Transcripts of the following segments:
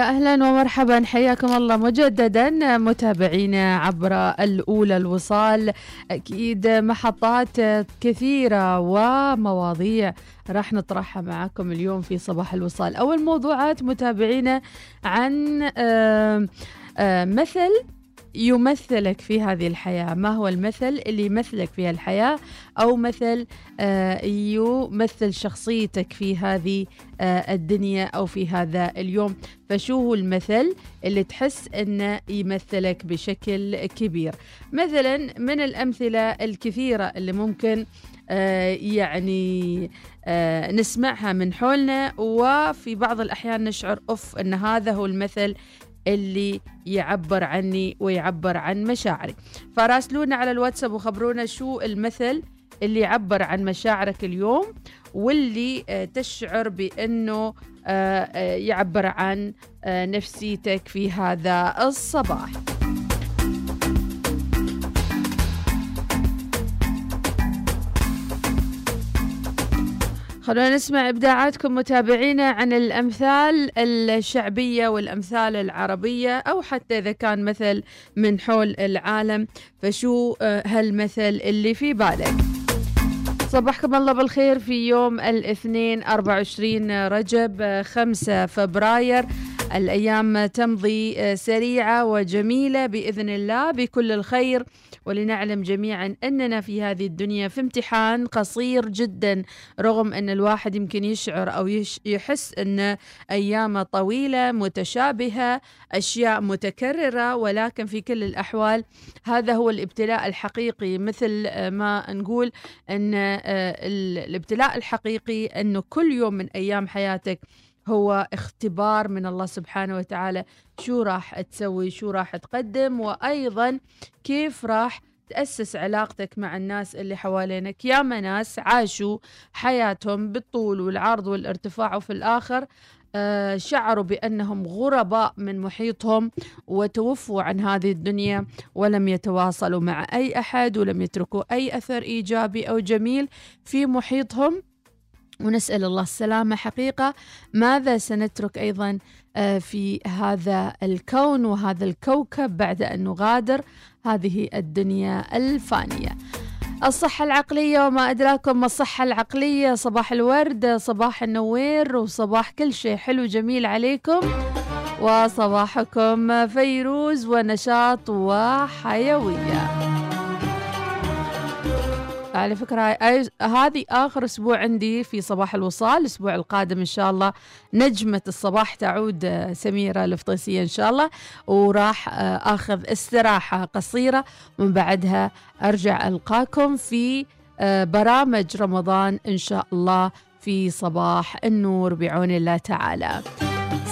يا أهلا ومرحبا. حياكم الله مجددا متابعينا عبر الأولى الوصال. أكيد محطات كثيرة ومواضيع راح نطرحها معكم اليوم في صباح الوصال. أول موضوعات متابعينا عن مثل يمثلك في هذه الحياة؟ ما هو المثل اللي يمثلك في الحياة أو مثل آه، يمثل شخصيتك في هذه آه، الدنيا أو في هذا اليوم. فشو هو المثل اللي تحس أنه يمثلك بشكل كبير؟ مثلا من الأمثلة الكثيرة اللي ممكن آه، يعني نسمعها من حولنا وفي بعض الأحيان نشعر أوف أن هذا هو المثل اللي يعبر عني ويعبر عن مشاعري. فراسلونا على الواتساب وخبرونا شو المثل اللي يعبر عن مشاعرك اليوم واللي آه، تشعر بأنه آه، آه، يعبر عن نفسيتك في هذا الصباح. خلونا نسمع إبداعاتكم متابعينا عن الأمثال الشعبية والأمثال العربية أو حتى إذا كان مثل من حول العالم. فشو آه، هالمثل اللي في بالك؟ صبحكم الله بالخير في يوم الاثنين 24 رجب 5 فبراير. الأيام تمضي آه، سريعة وجميلة بإذن الله بكل الخير. ولنعلم جميعا أننا في هذه الدنيا في امتحان قصير جدا رغم أن الواحد يمكن يشعر أو يحس أن أيام طويلة متشابهة أشياء متكررة ولكن في كل الأحوال هذا هو الابتلاء الحقيقي. مثل ما نقول أن آه، الابتلاء الحقيقي أنه كل يوم من أيام حياتك هو اختبار من الله سبحانه وتعالى. شو راح تسوي؟ شو راح تقدم؟ وأيضا كيف راح تأسس علاقتك مع الناس اللي حوالينك؟ يا ناس عاشوا حياتهم بالطول والعرض والارتفاع وفي الآخر آه شعروا بأنهم غرباء من محيطهم وتوفوا عن هذه الدنيا ولم يتواصلوا مع أي أحد ولم يتركوا أي أثر إيجابي أو جميل في محيطهم. ونسأل الله السلامة. حقيقة ماذا سنترك أيضا آه، في هذا الكون وهذا الكوكب بعد أن نغادر هذه الدنيا الفانية؟ الصحة العقلية وما أدراكم ما الصحة العقلية. صباح الورد صباح النوير وصباح كل شيء حلو جميل عليكم. وصباحكم فيروز ونشاط وحيوية. على فكرة هذه آخر أسبوع عندي في صباح الوصال الأسبوع القادم إن شاء الله نجمة الصباح تعود آه، سميرة الفطيسية إن شاء الله وراح آه، آخذ استراحة قصيرة ومن بعدها أرجع ألقاكم في آه، برامج رمضان إن شاء الله في صباح النور بعون الله تعالى.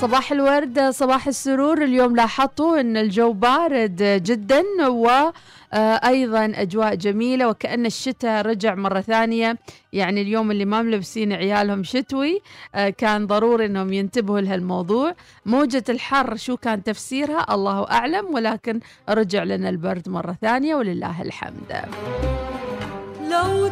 صباح الورد صباح السرور. اليوم لاحظتوا إن الجو بارد جدا وأيضا أجواء جميلة وكأن الشتاء رجع مرة ثانية. يعني اليوم اللي ما ملبسين عيالهم شتوي آه، كان ضروري إنهم ينتبهوا لهالموضوع. موجة الحر شو كان تفسيرها؟ الله أعلم ولكن رجع لنا البرد مرة ثانية ولله الحمد. لو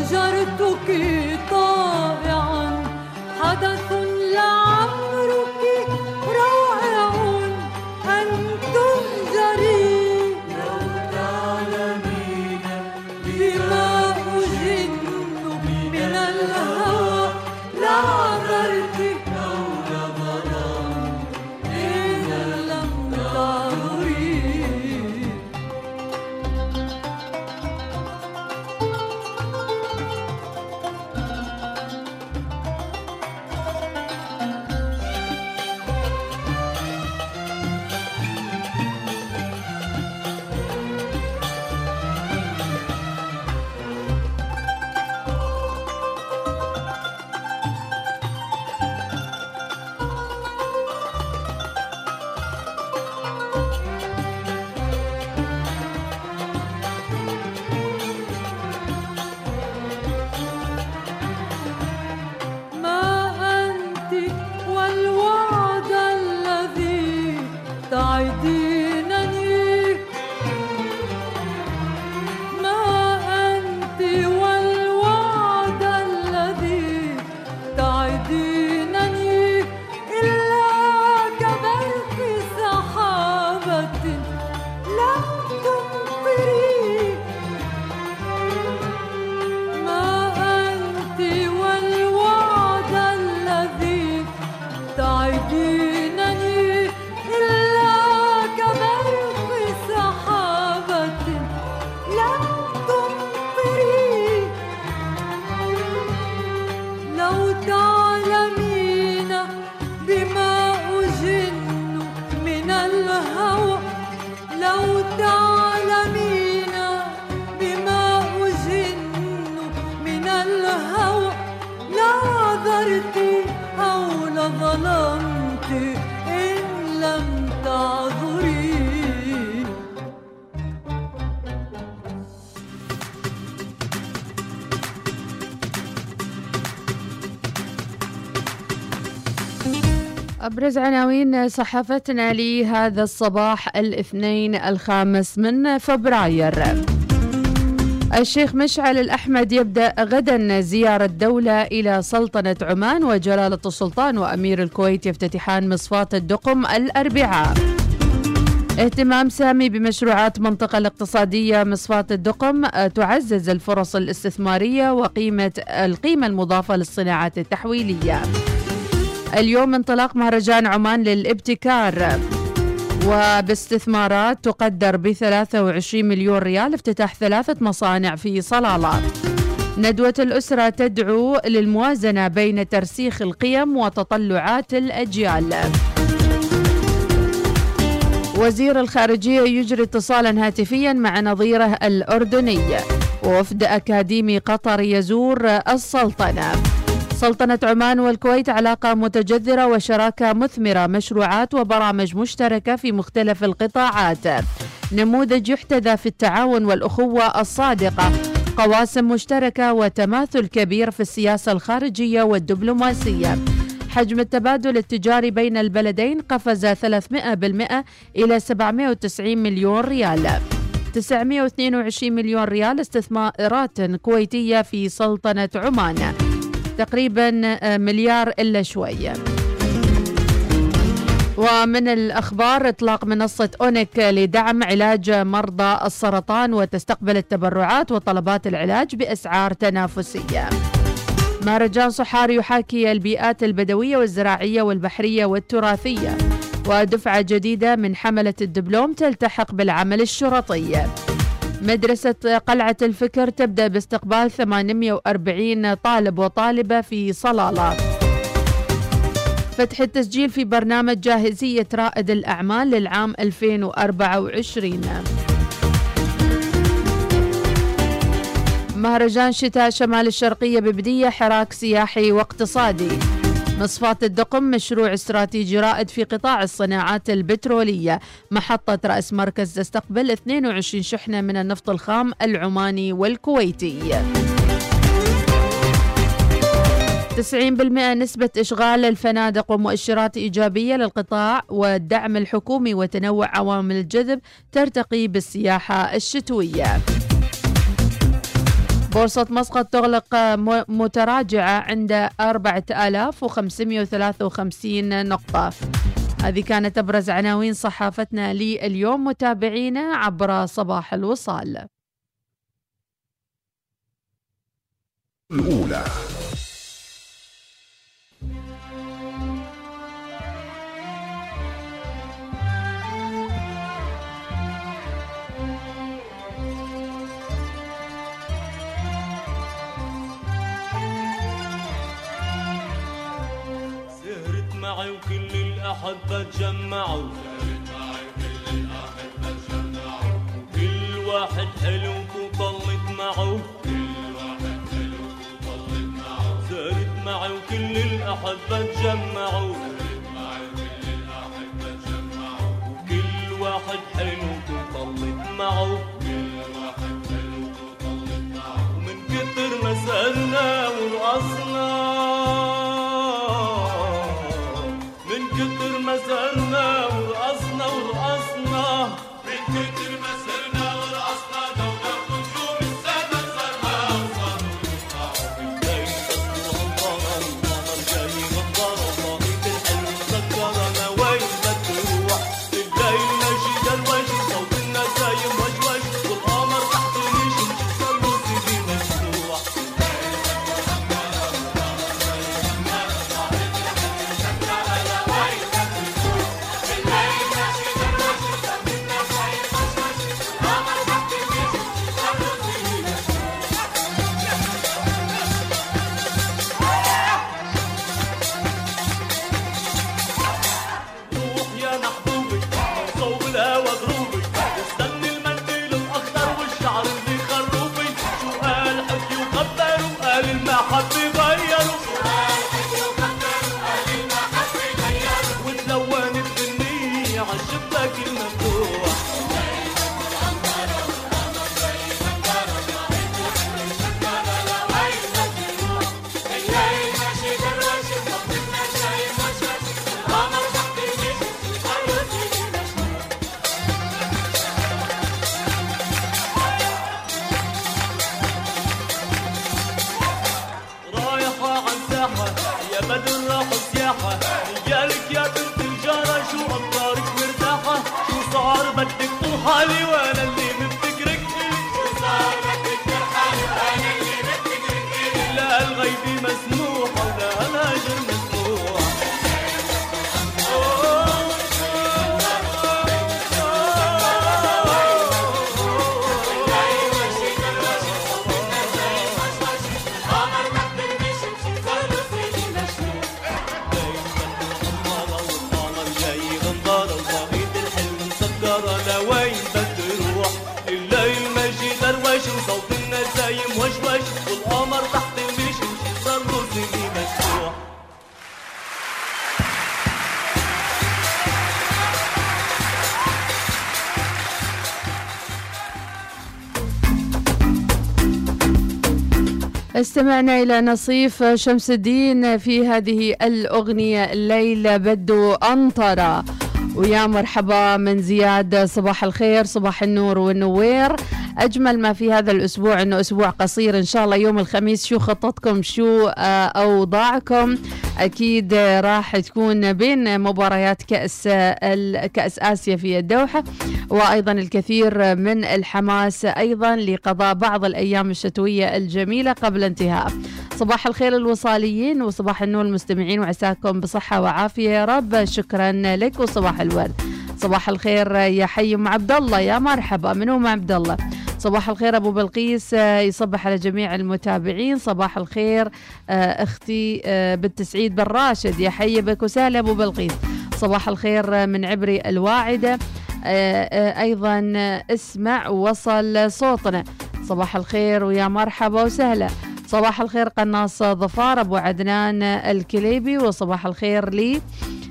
هجرتك طائعا أبرز عناوين صحافتنا لهذا الصباح الاثنين الخامس من فبراير. الشيخ مشعل الأحمد يبدأ غدا زيارة دولة إلى سلطنة عمان وجلالة السلطان وأمير الكويت يفتتحان مصفاة الدقم الأربعاء. اهتمام سامي بمشروعات منطقة الاقتصادية مصفاة الدقم تعزز الفرص الاستثمارية وقيمة القيمة المضافة للصناعات التحويلية. اليوم انطلاق مهرجان عمان للابتكار. وباستثمارات تقدر ب 23 مليون ريال افتتاح ثلاثة مصانع في صلالة ندوة الأسرة تدعو للموازنة بين ترسيخ القيم وتطلعات الأجيال. وزير الخارجية يجري اتصالا هاتفيا مع نظيره الأردني. ووفد أكاديمي قطر يزور السلطنة. سلطنة عمان والكويت علاقة متجذرة وشراكة مثمرة مشروعات وبرامج مشتركة في مختلف القطاعات. نموذج يحتذى في التعاون والأخوة الصادقة. قواسم مشتركة وتماثل كبير في السياسة الخارجية والدبلوماسية. حجم التبادل التجاري بين البلدين قفز 300% إلى 790 مليون ريال. 922 مليون ريال استثمارات كويتية في سلطنة عمان. تقريبا مليار إلا شوية ومن الأخبار إطلاق منصة أونيك لدعم علاج مرضى السرطان وتستقبل التبرعات وطلبات العلاج بأسعار تنافسية. مهرجان صحاري يحاكي البيئات البدوية والزراعية والبحرية والتراثية. ودفعة جديدة من حملة الدبلوم تلتحق بالعمل الشرطي. مدرسة قلعة الفكر تبدأ باستقبال 840 طالب وطالبة في صلالة. فتح التسجيل في برنامج جاهزية رائد الأعمال للعام 2024 مهرجان شتاء شمال الشرقية ببدية حراك سياحي واقتصادي. مصفاة الدقم مشروع استراتيجي رائد في قطاع الصناعات البترولية. محطة رأس مركز تستقبل 22 شحنة من النفط الخام العماني والكويتي. 90% نسبة إشغال الفنادق ومؤشرات إيجابية للقطاع والدعم الحكومي وتنوع عوامل الجذب ترتقي بالسياحة الشتوية. بورصة مسقط تغلق متراجعة عند 4553 نقطة. هذه كانت أبرز عناوين صحافتنا لليوم متابعينا عبر صباح الوصال. الأولى. الأحبة تجمعوا كل واحد حلو وطلت معه. سهرت معي وكل الأحبة تجمعوا وكل واحد حلو وطلت معه. ومن كتر ما سألنا ورقصنا استمعنا إلى نصيف شمس الدين في هذه الأغنية الليلة بدو أنطرة. ويا مرحبا من زياد صباح الخير صباح النور والنوير. أجمل ما في هذا الأسبوع أنه أسبوع قصير إن شاء الله يوم الخميس. شو خطتكم شو آه، أوضاعكم؟ أكيد آه، راح تكون بين مباريات كأس ال- كأس آسيا في الدوحة وأيضا الكثير من الحماس أيضا لقضاء بعض الأيام الشتوية الجميلة قبل انتهاء. صباح الخير الوصاليين وصباح النور المستمعين وعساكم بصحة وعافية. يا رب شكرا لك وصباح الورد. صباح الخير يا حي أم عبد الله يا مرحبا من أم عبد الله صباح الخير أبو بلقيس آه، يصبح على جميع المتابعين. صباح الخير آه، أختي آه، بنت سعيد بن راشد. يا حي بك وسهلا أبو بلقيس. صباح الخير من عبري الواعدة. أيضا اسمع وصل صوتنا. صباح الخير ويا مرحبا وسهلا. صباح الخير قناص ظفار أبو عدنان الكليبي وصباح الخير لي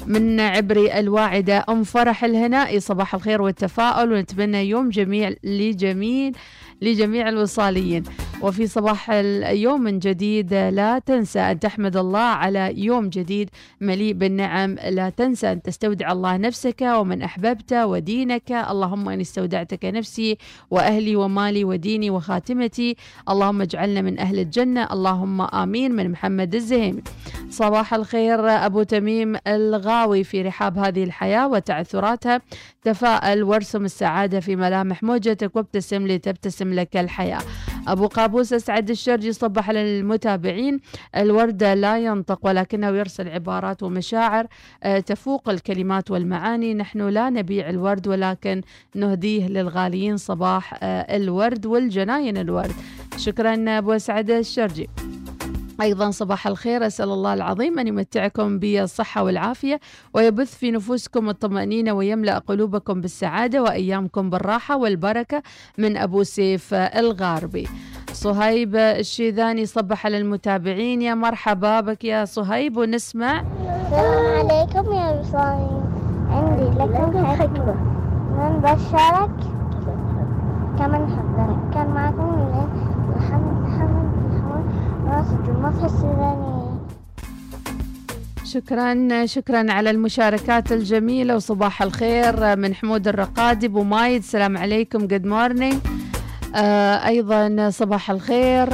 من عبري الواعدة. أم فرح الهنائي صباح الخير والتفاؤل ونتمنى يوم جميع لجميل لجميع الوصاليين. وفي صباح اليوم من جديد لا تنسى أن تحمد الله على يوم جديد مليء بالنعم. لا تنسى أن تستودع الله نفسك ومن أحببت ودينك. اللهم أن استودعتك نفسي وأهلي ومالي وديني وخاتمتي. اللهم اجعلنا من أهل الجنة. اللهم آمين. من محمد الزهيمي صباح الخير أبو تميم الغاوي في رحاب هذه الحياة وتعثراتها تفاءل وارسم السعادة في ملامح موجتك وابتسم لتبتسم لك الحياة. أبو قابوس أسعد الشرجي صبح على المتابعين الورد لا ينطق ولكنه يرسل عبارات ومشاعر آه، تفوق الكلمات والمعاني. نحن لا نبيع الورد ولكن نهديه للغاليين صباح آه، الورد والجناين الورد. شكرا أبو أسعد الشرجي. أيضا صباح الخير أسأل الله العظيم أن يمتعكم بالصحة والعافية ويبث في نفوسكم الطمأنينة ويملأ قلوبكم بالسعادة وأيامكم بالراحة والبركة من أبو سيف الغاربي. صهيب الشيذاني صبح على المتابعين يا مرحبا بك يا صهيب ونسمع. السلام عليكم يا رسالين عندي لكم حكمة. من بشرك كمن حذرك. كان معكم السوداني شكرا شكرا على المشاركات الجميلة وصباح الخير من حمود الرقادي أبو مايد السلام عليكم جود مورنينج آه أيضا صباح الخير.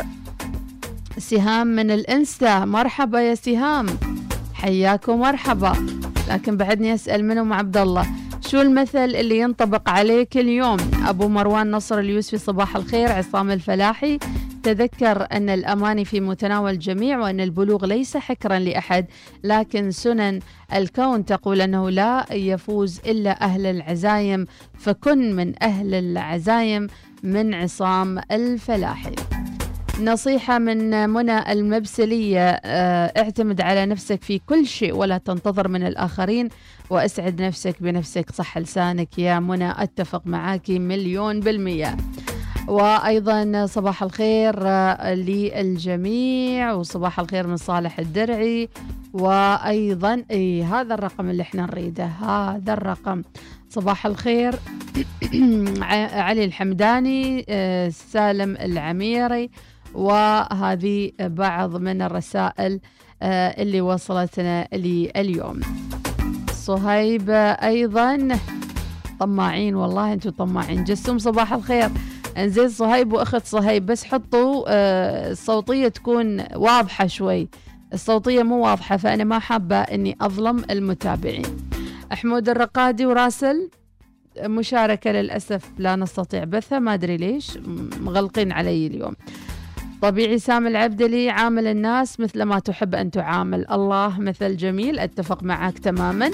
سهام من الإنستا. مرحبا يا سهام. حياكم مرحبا. لكن بعدني أسأل منهم عبد الله. شو المثل اللي ينطبق عليك اليوم؟ أبو مروان نصر اليوسفي صباح الخير. عصام الفلاحي. تذكر أن الأماني في متناول الجميع وأن البلوغ ليس حكرا لأحد لكن سنن الكون تقول أنه لا يفوز إلا أهل العزايم فكن من أهل العزايم من عصام الفلاحي. نصيحة من منى المبسلية آه، اعتمد على نفسك في كل شيء ولا تنتظر من الآخرين وأسعد نفسك بنفسك صح لسانك يا منى أتفق معاك مليون بالمية. وأيضا صباح الخير آه، للجميع وصباح الخير من صالح الدرعي. وأيضا أي هذا الرقم اللي إحنا نريده هذا الرقم. صباح الخير علي الحمداني آه، سالم العميري وهذه بعض من الرسائل آه، اللي وصلتنا لي اليوم صهيب أيضا طماعين والله أنتم طماعين جسوم صباح الخير. انزين صهيب وأخت صهيب بس حطوا آه، الصوتية تكون واضحة شوي. الصوتية مو واضحة فأنا ما حابة إني أظلم المتابعين. حمود الرقادي وراسل مشاركة للأسف لا نستطيع بثها ما أدري ليش مغلقين علي اليوم. طبيعي سام العبدلي عامل الناس مثل ما تحب أن تعامل. الله مثل جميل أتفق معك تماما.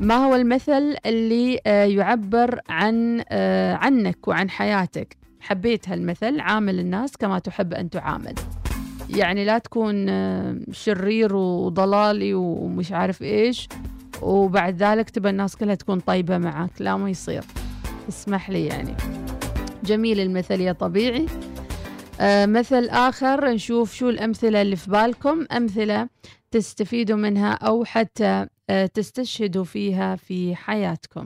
ما هو المثل اللي آه، يعبر عن آه، عنك وعن حياتك؟ حبيت هالمثل عامل الناس كما تحب أن تعامل. يعني لا تكون آه، شرير وضلالي ومش عارف إيش وبعد ذلك تبى الناس كلها تكون طيبة معك. لا ما يصير. اسمح لي يعني. جميل المثل يا طبيعي. آه مثل آخر نشوف شو الأمثلة اللي في بالكم. أمثلة تستفيدوا منها أو حتى تستشهدوا فيها في حياتكم.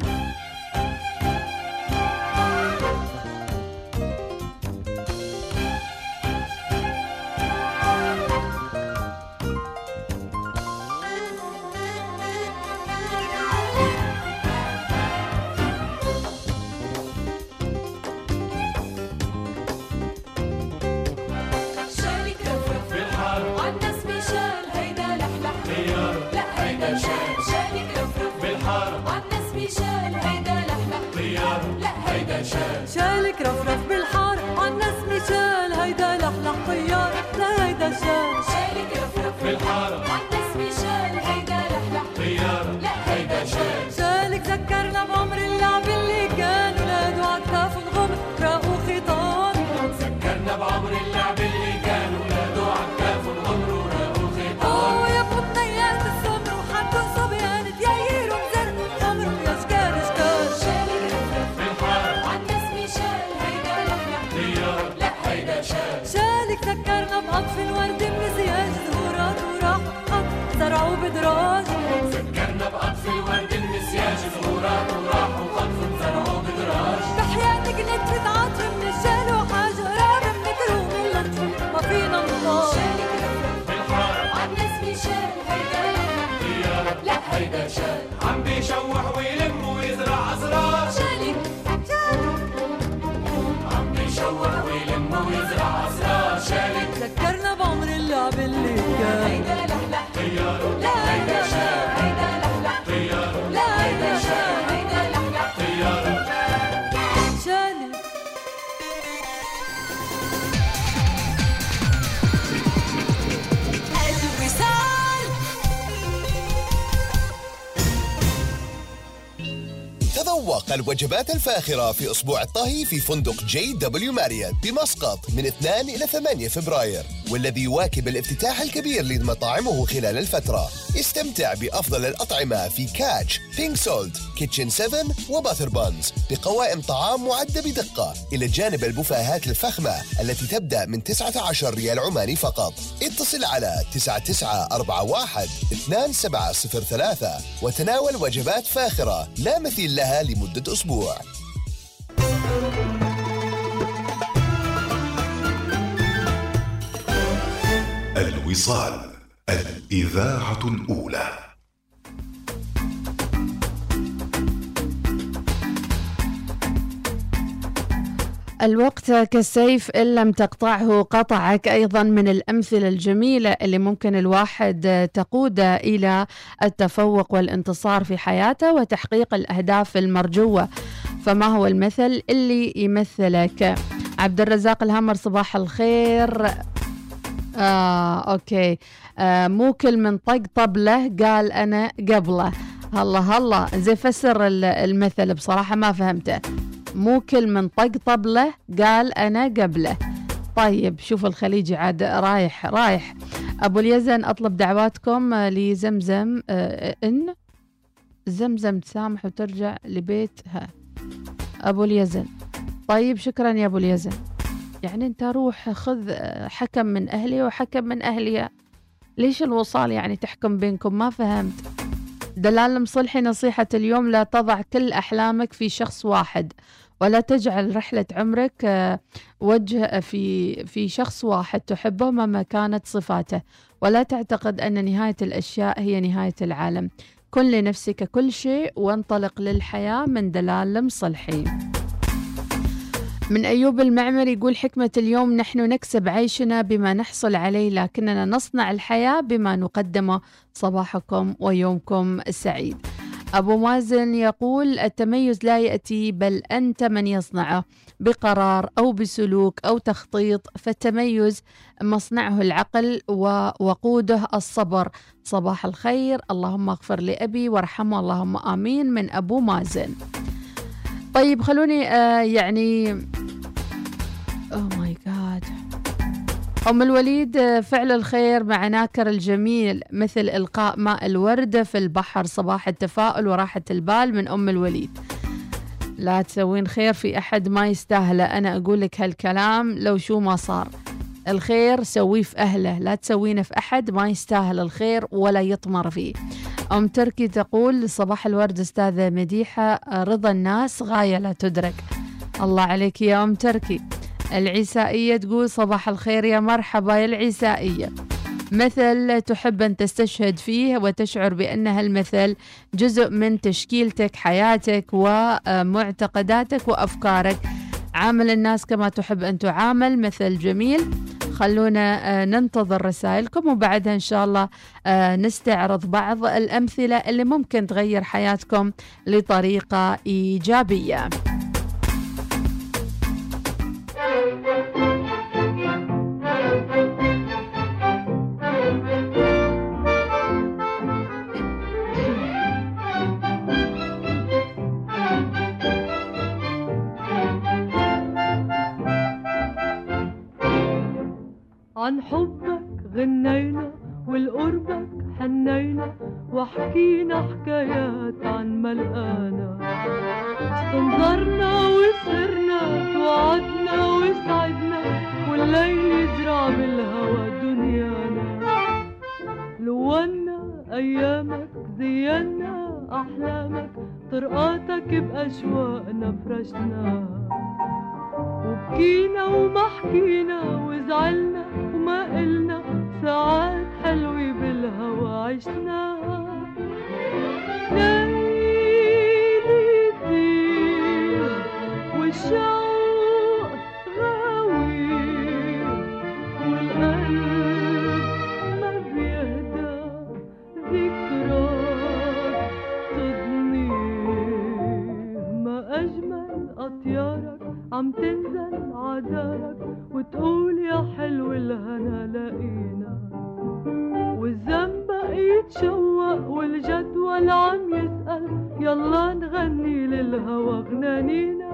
تذوق الوجبات الفاخرة في أسبوع الطهي في فندق JW Marriott بمسقط من 2 إلى 8 فبراير. والذي يواكب الافتتاح الكبير لمطاعمه خلال الفترة. استمتع بأفضل الأطعمة في Catch، Pink Salt، Kitchen 7 و Butter Buns. بقوائم طعام معدة بدقة. إلى جانب البوفاهات الفخمة التي تبدأ من 19 ريال عماني فقط. اتصل على 9941 2703 وتناول وجبات فاخرة لا مثيل لها لمدة أسبوع. الوصال الإذاعة الأولى. الوقت كالسيف إن لم تقطعه قطعك. أيضا من الأمثلة الجميلة اللي ممكن الواحد تقوده إلى التفوق والانتصار في حياته وتحقيق الأهداف المرجوة. فما هو المثل اللي يمثلك؟ عبد الرزاق الهمر صباح الخير. آه أوكي. آه مو كل من طق طبله قال أنا قبله. هلا هلا. زي فسر ال- المثل بصراحة ما فهمته. مو كل من طق طبله قال أنا قبله. طيب شوف الخليجي عاد رايح رايح. أبو اليزن أطلب دعواتكم آه، لزمزم آه، إن زمزم تسامح وترجع لبيتها. أبو اليزن. طيب شكرا يا أبو اليزن. يعني أنت روح خذ آه، حكم من أهلي وحكم من أهلي. ليش الوصال يعني تحكم بينكم؟ ما فهمت. دلال مصلحي نصيحة اليوم لا تضع كل أحلامك في شخص واحد ولا تجعل رحلة عمرك آه، وجه في في شخص واحد تحبه مهما كانت صفاته. ولا تعتقد أن نهاية الأشياء هي نهاية العالم. كن لنفسك كل شيء وانطلق للحياة من دلال المصلحي من أيوب المعمر يقول حكمة اليوم نحن نكسب عيشنا بما نحصل عليه لكننا نصنع الحياة بما نقدمه. صباحكم ويومكم سعيد. أبو مازن يقول التميز لا يأتي بل أنت من يصنعه بقرار أو بسلوك أو تخطيط فالتميز مصنعه العقل ووقوده الصبر. صباح الخير. اللهم اغفر لأبي وارحمه. اللهم آمين من أبو مازن. طيب خلوني آه يعني اوه ماي جاد أم الوليد فعل الخير مع ناكر الجميل مثل إلقاء ماء الوردة في البحر صباح التفاؤل وراحة البال من أم الوليد. لا تسوين خير في أحد ما يستاهله. أنا أقول لك هالكلام لو شو ما صار. الخير سويه في أهله لا تسوينه في أحد ما يستاهل الخير ولا يطمر فيه. أم تركي تقول صباح الورد أستاذة مديحة رضا الناس غاية لا تدرك. الله عليك يا أم تركي. العيسائية تقول صباح الخير يا مرحبا يا العيسائية مثل تحب أن تستشهد فيه وتشعر بأن هالمثل جزء من تشكيلتك حياتك ومعتقداتك وأفكارك. عامل الناس كما تحب أن تعامل مثل جميل. خلونا آه، ننتظر رسائلكم وبعدها إن شاء الله آه، نستعرض بعض الأمثلة اللي ممكن تغير حياتكم لطريقة إيجابية. عن حبك غنينا والقربك حنينا وحكينا حكايات عن ملقانا. استنظرنا وسرنا توعدنا وسعدنا والليل يزرع بالهوى دنيانا. لونا أيامك زينا أحلامك طرقاتك بأشواقنا فرشناها وبكينا وما حكينا وزعلنا وما قلنا ساعات حلوة بالهوى عشناها ليلي يطير والشوق غاوي والقلب ما بيهدى ذكراك تضنيه ما أجمل أطيارك عم تنزل عدارك وتقول يا حلو الهنا لقينا والزنبق يتشوق والجدول عم يسأل يلا نغني للهوى غنانينا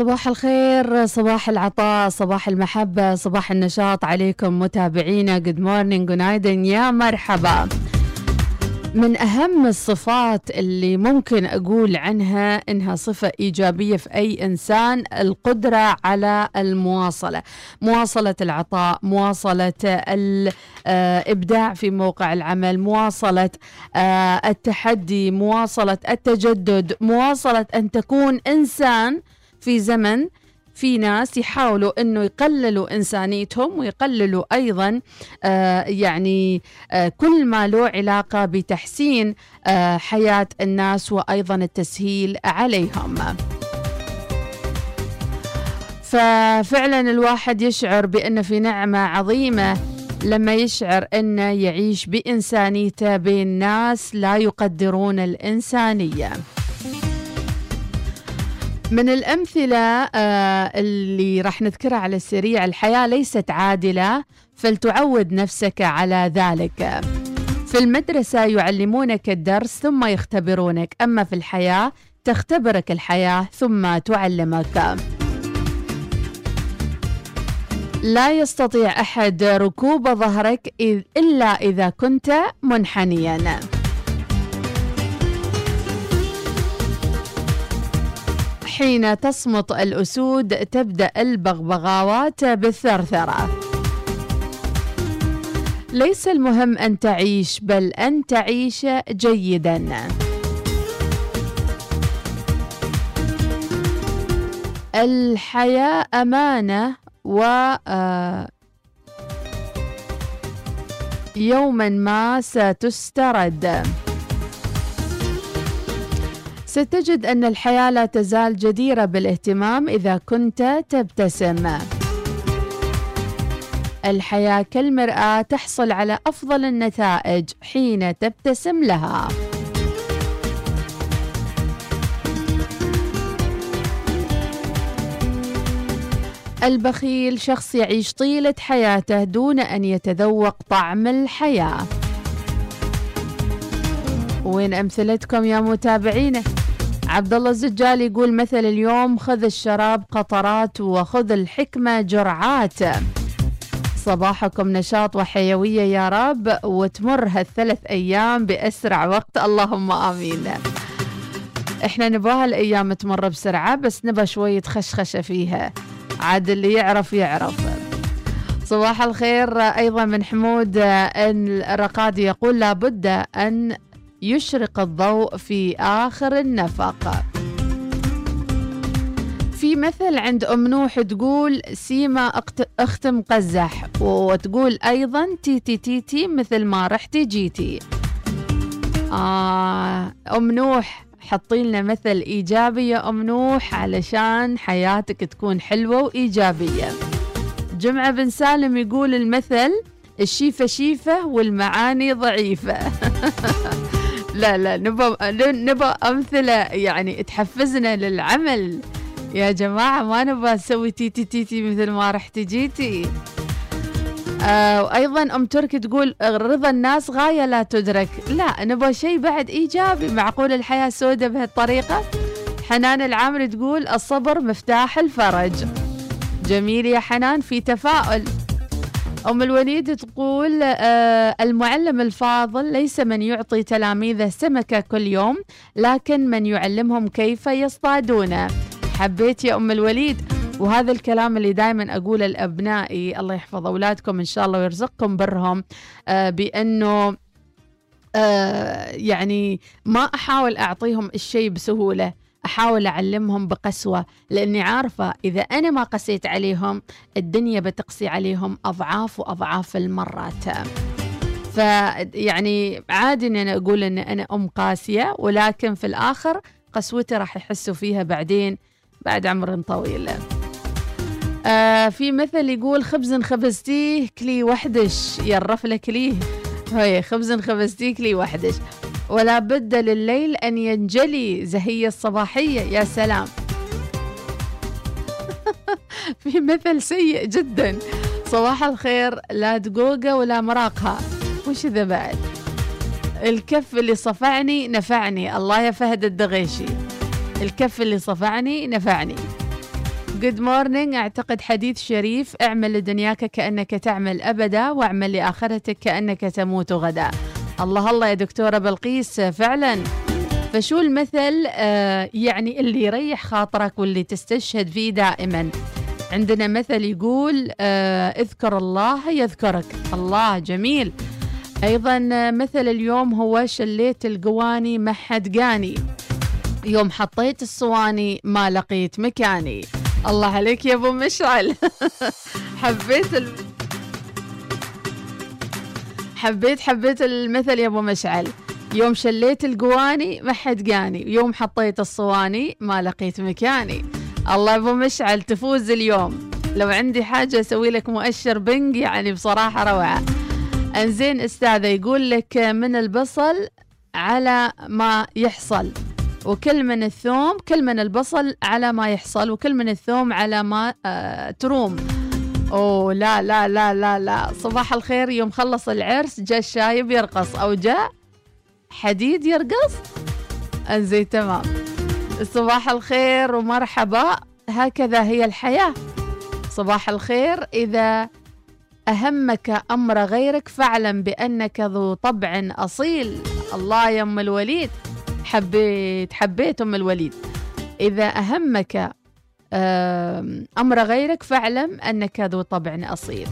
صباح الخير صباح العطاء صباح المحبة صباح النشاط. عليكم متابعينا. good morning günaydın يا مرحبا. من أهم الصفات اللي ممكن أقول عنها إنها صفة إيجابية في أي إنسان القدرة على المواصلة. مواصلة العطاء مواصلة الإبداع في موقع العمل مواصلة آه، التحدي مواصلة التجدد مواصلة أن تكون إنسان في زمن في ناس يحاولوا إنه يقللوا إنسانيتهم ويقللوا أيضا آه يعني آه كل ما له علاقة بتحسين آه حياة الناس وأيضا التسهيل عليهم. ففعلا الواحد يشعر بأن في نعمة عظيمة لما يشعر انه يعيش بإنسانيته بين ناس لا يقدرون الإنسانية. من الأمثلة آه، اللي راح نذكرها على السريع الحياة ليست عادلة فلتعود نفسك على ذلك. في المدرسة يعلمونك الدرس ثم يختبرونك أما في الحياة تختبرك الحياة ثم تعلمك. لا يستطيع أحد ركوب ظهرك إلا إذا كنت منحنياً. حين تصمت الأسود تبدأ البغبغاوات بالثرثرة. ليس المهم أن تعيش بل أن تعيش جيدا. الحياة أمانة و آه، يوما ما ستسترد. ستجد أن الحياة لا تزال جديرة بالاهتمام إذا كنت تبتسم. الحياة كالمرآة تحصل على أفضل النتائج حين تبتسم لها. البخيل شخص يعيش طيلة حياته دون أن يتذوق طعم الحياة. وين أمثلتكم يا متابعينا؟ عبد الله الزجال يقول مثل اليوم خذ الشراب قطرات وخذ الحكمة جرعات. صباحكم نشاط وحيوية يا رب وتمر هالثلاث أيام بأسرع وقت. اللهم آمين. إحنا نبغاها الأيام تمر بسرعة بس نبى شوية خشخشة فيها. عاد اللي يعرف يعرف. صباح الخير. أيضا من حمود الرقادي يقول لابد أن يشرق الضوء في آخر النفق. في مثل عند أم نوح تقول سيما أقت- أخت مقزح وتقول أيضا تيتي تيتي مثل ما رحتي جيتي آه أم نوح حطي لنا مثل إيجابي يا أم نوح علشان حياتك تكون حلوة وإيجابية. جمعة بن سالم يقول المثل الشيفة شيفة والمعاني ضعيفة. لا لا نبى نبى أمثلة يعني تحفزنا للعمل. يا جماعة ما نبى نسوي تيتي تيتي مثل ما رحتي جيتي آه وأيضا أم تركي تقول رضا الناس غاية لا تدرك. لا نبغى شيء بعد إيجابي. معقول الحياة سودة بهالطريقة؟ حنان العامري تقول الصبر مفتاح الفرج. جميل يا حنان في تفاؤل. أم الوليد تقول آه المعلم الفاضل ليس من يعطي تلاميذه سمكة كل يوم لكن من يعلمهم كيف يصطادون حبيت يا أم الوليد. وهذا الكلام اللي دائما أقوله لأبنائي. الله يحفظ أولادكم إن شاء الله ويرزقكم برهم آه بأنه آه يعني ما أحاول أعطيهم الشيء بسهولة. أحاول أعلمهم بقسوة لأني عارفة إذا أنا ما قسيت عليهم الدنيا بتقسي عليهم أضعاف وأضعاف المرات. فيعني عادي أن أنا أقول أن أنا أم قاسية ولكن في الآخر قسوتي راح يحسوا فيها بعدين بعد عمر طويل. آه في مثل يقول خبز خبزتيه كلي وحدش يرف لك ليه هي خبز خبزتيه كلي وحدش. ولا بد لليل أن ينجلي زهية الصباحية يا سلام. في مثل سيء جدا. صباح الخير لا دقوقة ولا مراقها. وش ذا بعد؟ الكف اللي صفعني نفعني. الله يا فهد الدغيشي. الكف اللي صفعني نفعني. good morning أعتقد حديث شريف. اعمل لدنياك كأنك تعمل أبدا واعمل لآخرتك كأنك تموت غدا. الله الله يا دكتورة بلقيس فعلا. فشو المثل؟ آه يعني اللي يريح خاطرك واللي تستشهد فيه دائما. عندنا مثل يقول آه اذكر الله يذكرك. الله جميل. أيضا آه، مثل اليوم هو شليت القواني ما حد قاني. يوم حطيت الصواني ما لقيت مكاني. الله عليك يا أبو مشعل. حبيت. حبيت حبيت المثل يا أبو مشعل. يوم شليت القواني ما حد قاني يوم حطيت الصواني ما لقيت مكاني. الله أبو مشعل تفوز اليوم. لو عندي حاجة أسوي لك مؤشر بنج يعني بصراحة روعة. انزين أستاذة يقول لك من البصل على ما يحصل. وكل من الثوم كل من البصل على ما يحصل. وكل من الثوم على ما آه تروم. أوه لا لا لا لا لا. صباح الخير يوم خلص العرس جاء الشايب يرقص أو جاء حديد يرقص؟ أنزين تمام. صباح الخير ومرحبا. هكذا هي الحياة. صباح الخير. إذا أهمك أمر غيرك فاعلم بأنك ذو طبع أصيل. الله يا أم الوليد. حبيت حبيت أم الوليد. إذا أهمك أمر غيرك فاعلم أنك ذو طبع أصيل.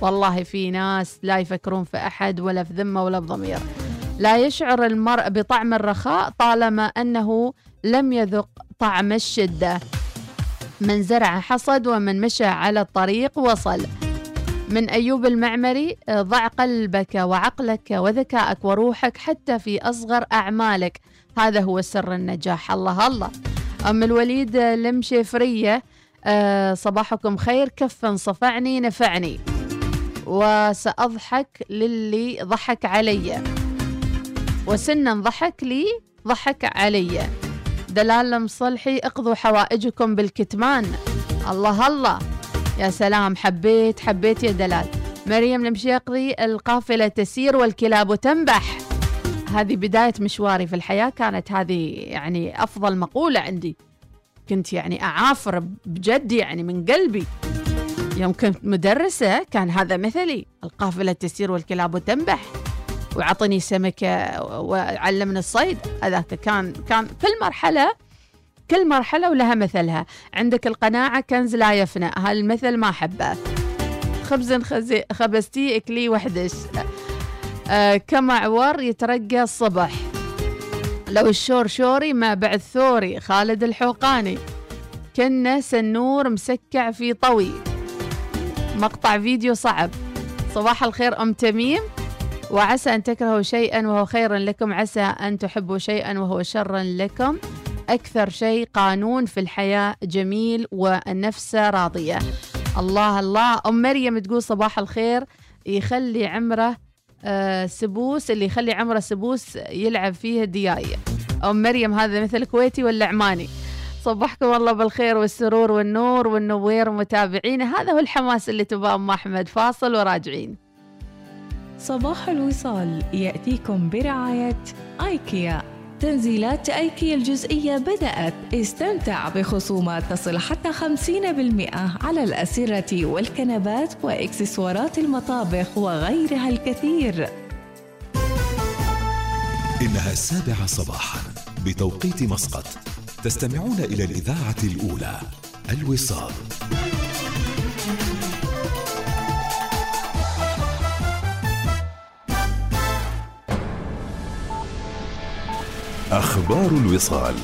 والله في ناس لا يفكرون في أحد ولا في ذمة ولا بضمير لا يشعر المرء بطعم الرخاء طالما أنه لم يذق طعم الشدة. من زرع حصد ومن مشى على الطريق وصل. من أيوب المعمري آه، ضع قلبك وعقلك وذكائك وروحك حتى في أصغر أعمالك. هذا هو سر النجاح. الله الله. أم الوليد المشيفرية آه، صباحكم خير كفا صفعني نفعني. وسأضحك للي ضحك علي. وسنا ضحك لي ضحك علي. دلال المصلحي اقضوا حوائجكم بالكتمان. الله الله. يا سلام حبيت حبيت يا دلال. مريم المشيقضي القافلة تسير والكلاب تنبح. هذه بداية مشواري في الحياة كانت هذه يعني أفضل مقولة عندي. كنت يعني أعافر بجد يعني من قلبي. يوم كنت مدرسة كان هذا مثلي القافلة تسير والكلاب تنبح وعطني سمكة وعلمني الصيد. هذاك كان كان كل مرحلة كل مرحلة ولها مثلها. عندك القناعة كنز لا يفنى هالمثل ما أحبه. خبز خبزتي إكلي وحدش. آه كما عور يترقى الصبح. لو الشور شوري ما بعد ثوري. خالد الحوقاني. كنا سنور مسكع في طوي. مقطع فيديو صعب. صباح الخير أم تميم. وعسى أن تكرهوا شيئا وهو خير لكم. عسى أن تحبوا شيئا وهو شر لكم. أكثر شيء قانون في الحياة جميل والنفس راضية. الله الله. أم مريم تقول صباح الخير. يخلي عمره آه سبوس اللي يخلي عمره سبوس يلعب فيه الدياي أم مريم هذا مثل كويتي ولا عماني. صبحكم الله بالخير والسرور والنور والنوير متابعينا هذا هو الحماس اللي تبغاه أم أحمد فاصل وراجعين. صباح الوصال يأتيكم برعاية آيكيا. تنزيلات آيكيا الجزئية بدأت. استمتع بخصومات تصل حتى 50% على الأسرة والكنبات وإكسسوارات المطابخ وغيرها الكثير. إنها السابعة صباحا بتوقيت مسقط. تستمعون إلى الإذاعة الأولى الوصال. أخبار الوصال.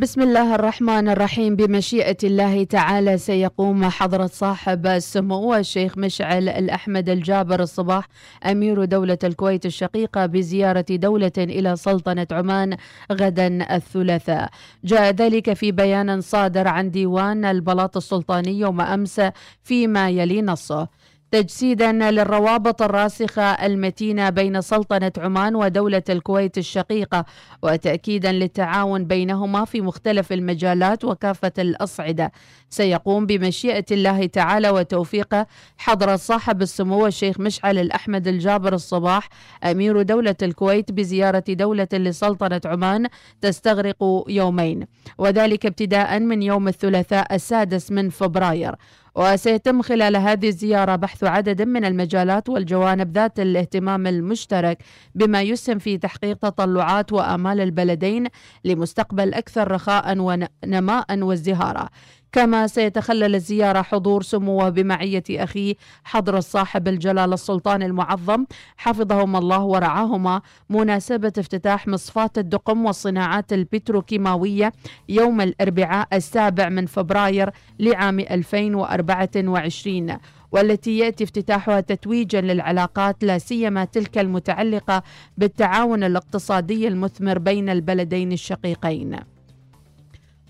بسم الله الرحمن الرحيم. بمشيئة الله تعالى سيقوم حضرة صاحب السمو الشيخ مشعل الأحمد الجابر الصباح أمير دولة الكويت الشقيقة بزيارة دولة إلى سلطنة عمان غدا الثلاثاء. جاء ذلك في بيان صادر عن ديوان البلاط السلطاني يوم أمس فيما يلي نصه. تجسيدا للروابط الراسخة المتينة بين سلطنة عمان ودولة الكويت الشقيقة وتأكيدا للتعاون بينهما في مختلف المجالات وكافة الأصعدة. سيقوم بمشيئة الله تعالى وتوفيقه حضرة صاحب السمو الشيخ مشعل الأحمد الجابر الصباح أمير دولة الكويت بزيارة دولة لسلطنة عمان تستغرق يومين وذلك ابتداء من يوم الثلاثاء السادس من فبراير. وسيتم خلال هذه الزيارة بحث عدد من المجالات والجوانب ذات الاهتمام المشترك بما يسهم في تحقيق تطلعات وآمال البلدين لمستقبل أكثر رخاء ونماء وازدهارا كما سيتخلل الزيارة حضور سموه بمعية أخيه حضر الصاحب الجلالة السلطان المعظم حفظهما الله ورعاهما مناسبة افتتاح مصفاة الدقم والصناعات البتروكيماوية يوم الأربعاء السابع من فبراير لعام 2024 والتي يأتي افتتاحها تتويجا للعلاقات لا سيما تلك المتعلقة بالتعاون الاقتصادي المثمر بين البلدين الشقيقين.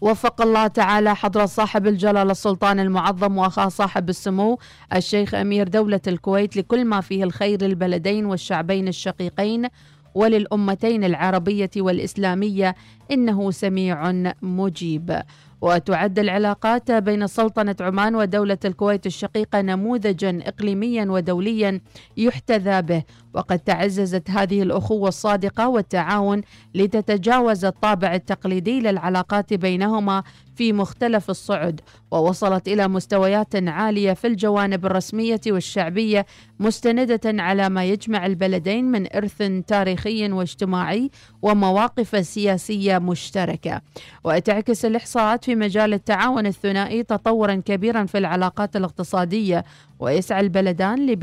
وفق الله تعالى حضرة صاحب الجلالة السلطان المعظم وأخاه صاحب السمو الشيخ أمير دولة الكويت لكل ما فيه الخير للبلدين والشعبين الشقيقين وللأمتين العربية والإسلامية إنه سميع مجيب. وتعد العلاقات بين سلطنة عمان ودولة الكويت الشقيقة نموذجا إقليميا ودوليا يحتذى به. وقد تعززت هذه الأخوة الصادقة والتعاون لتتجاوز الطابع التقليدي للعلاقات بينهما في مختلف الصعد ووصلت إلى مستويات عالية في الجوانب الرسمية والشعبية مستندة على ما يجمع البلدين من إرث تاريخي واجتماعي ومواقف سياسية مشتركة. وتعكس الإحصاءات في مجال التعاون الثنائي تطورا كبيرا في العلاقات الاقتصادية ويسعى البلدان لبناء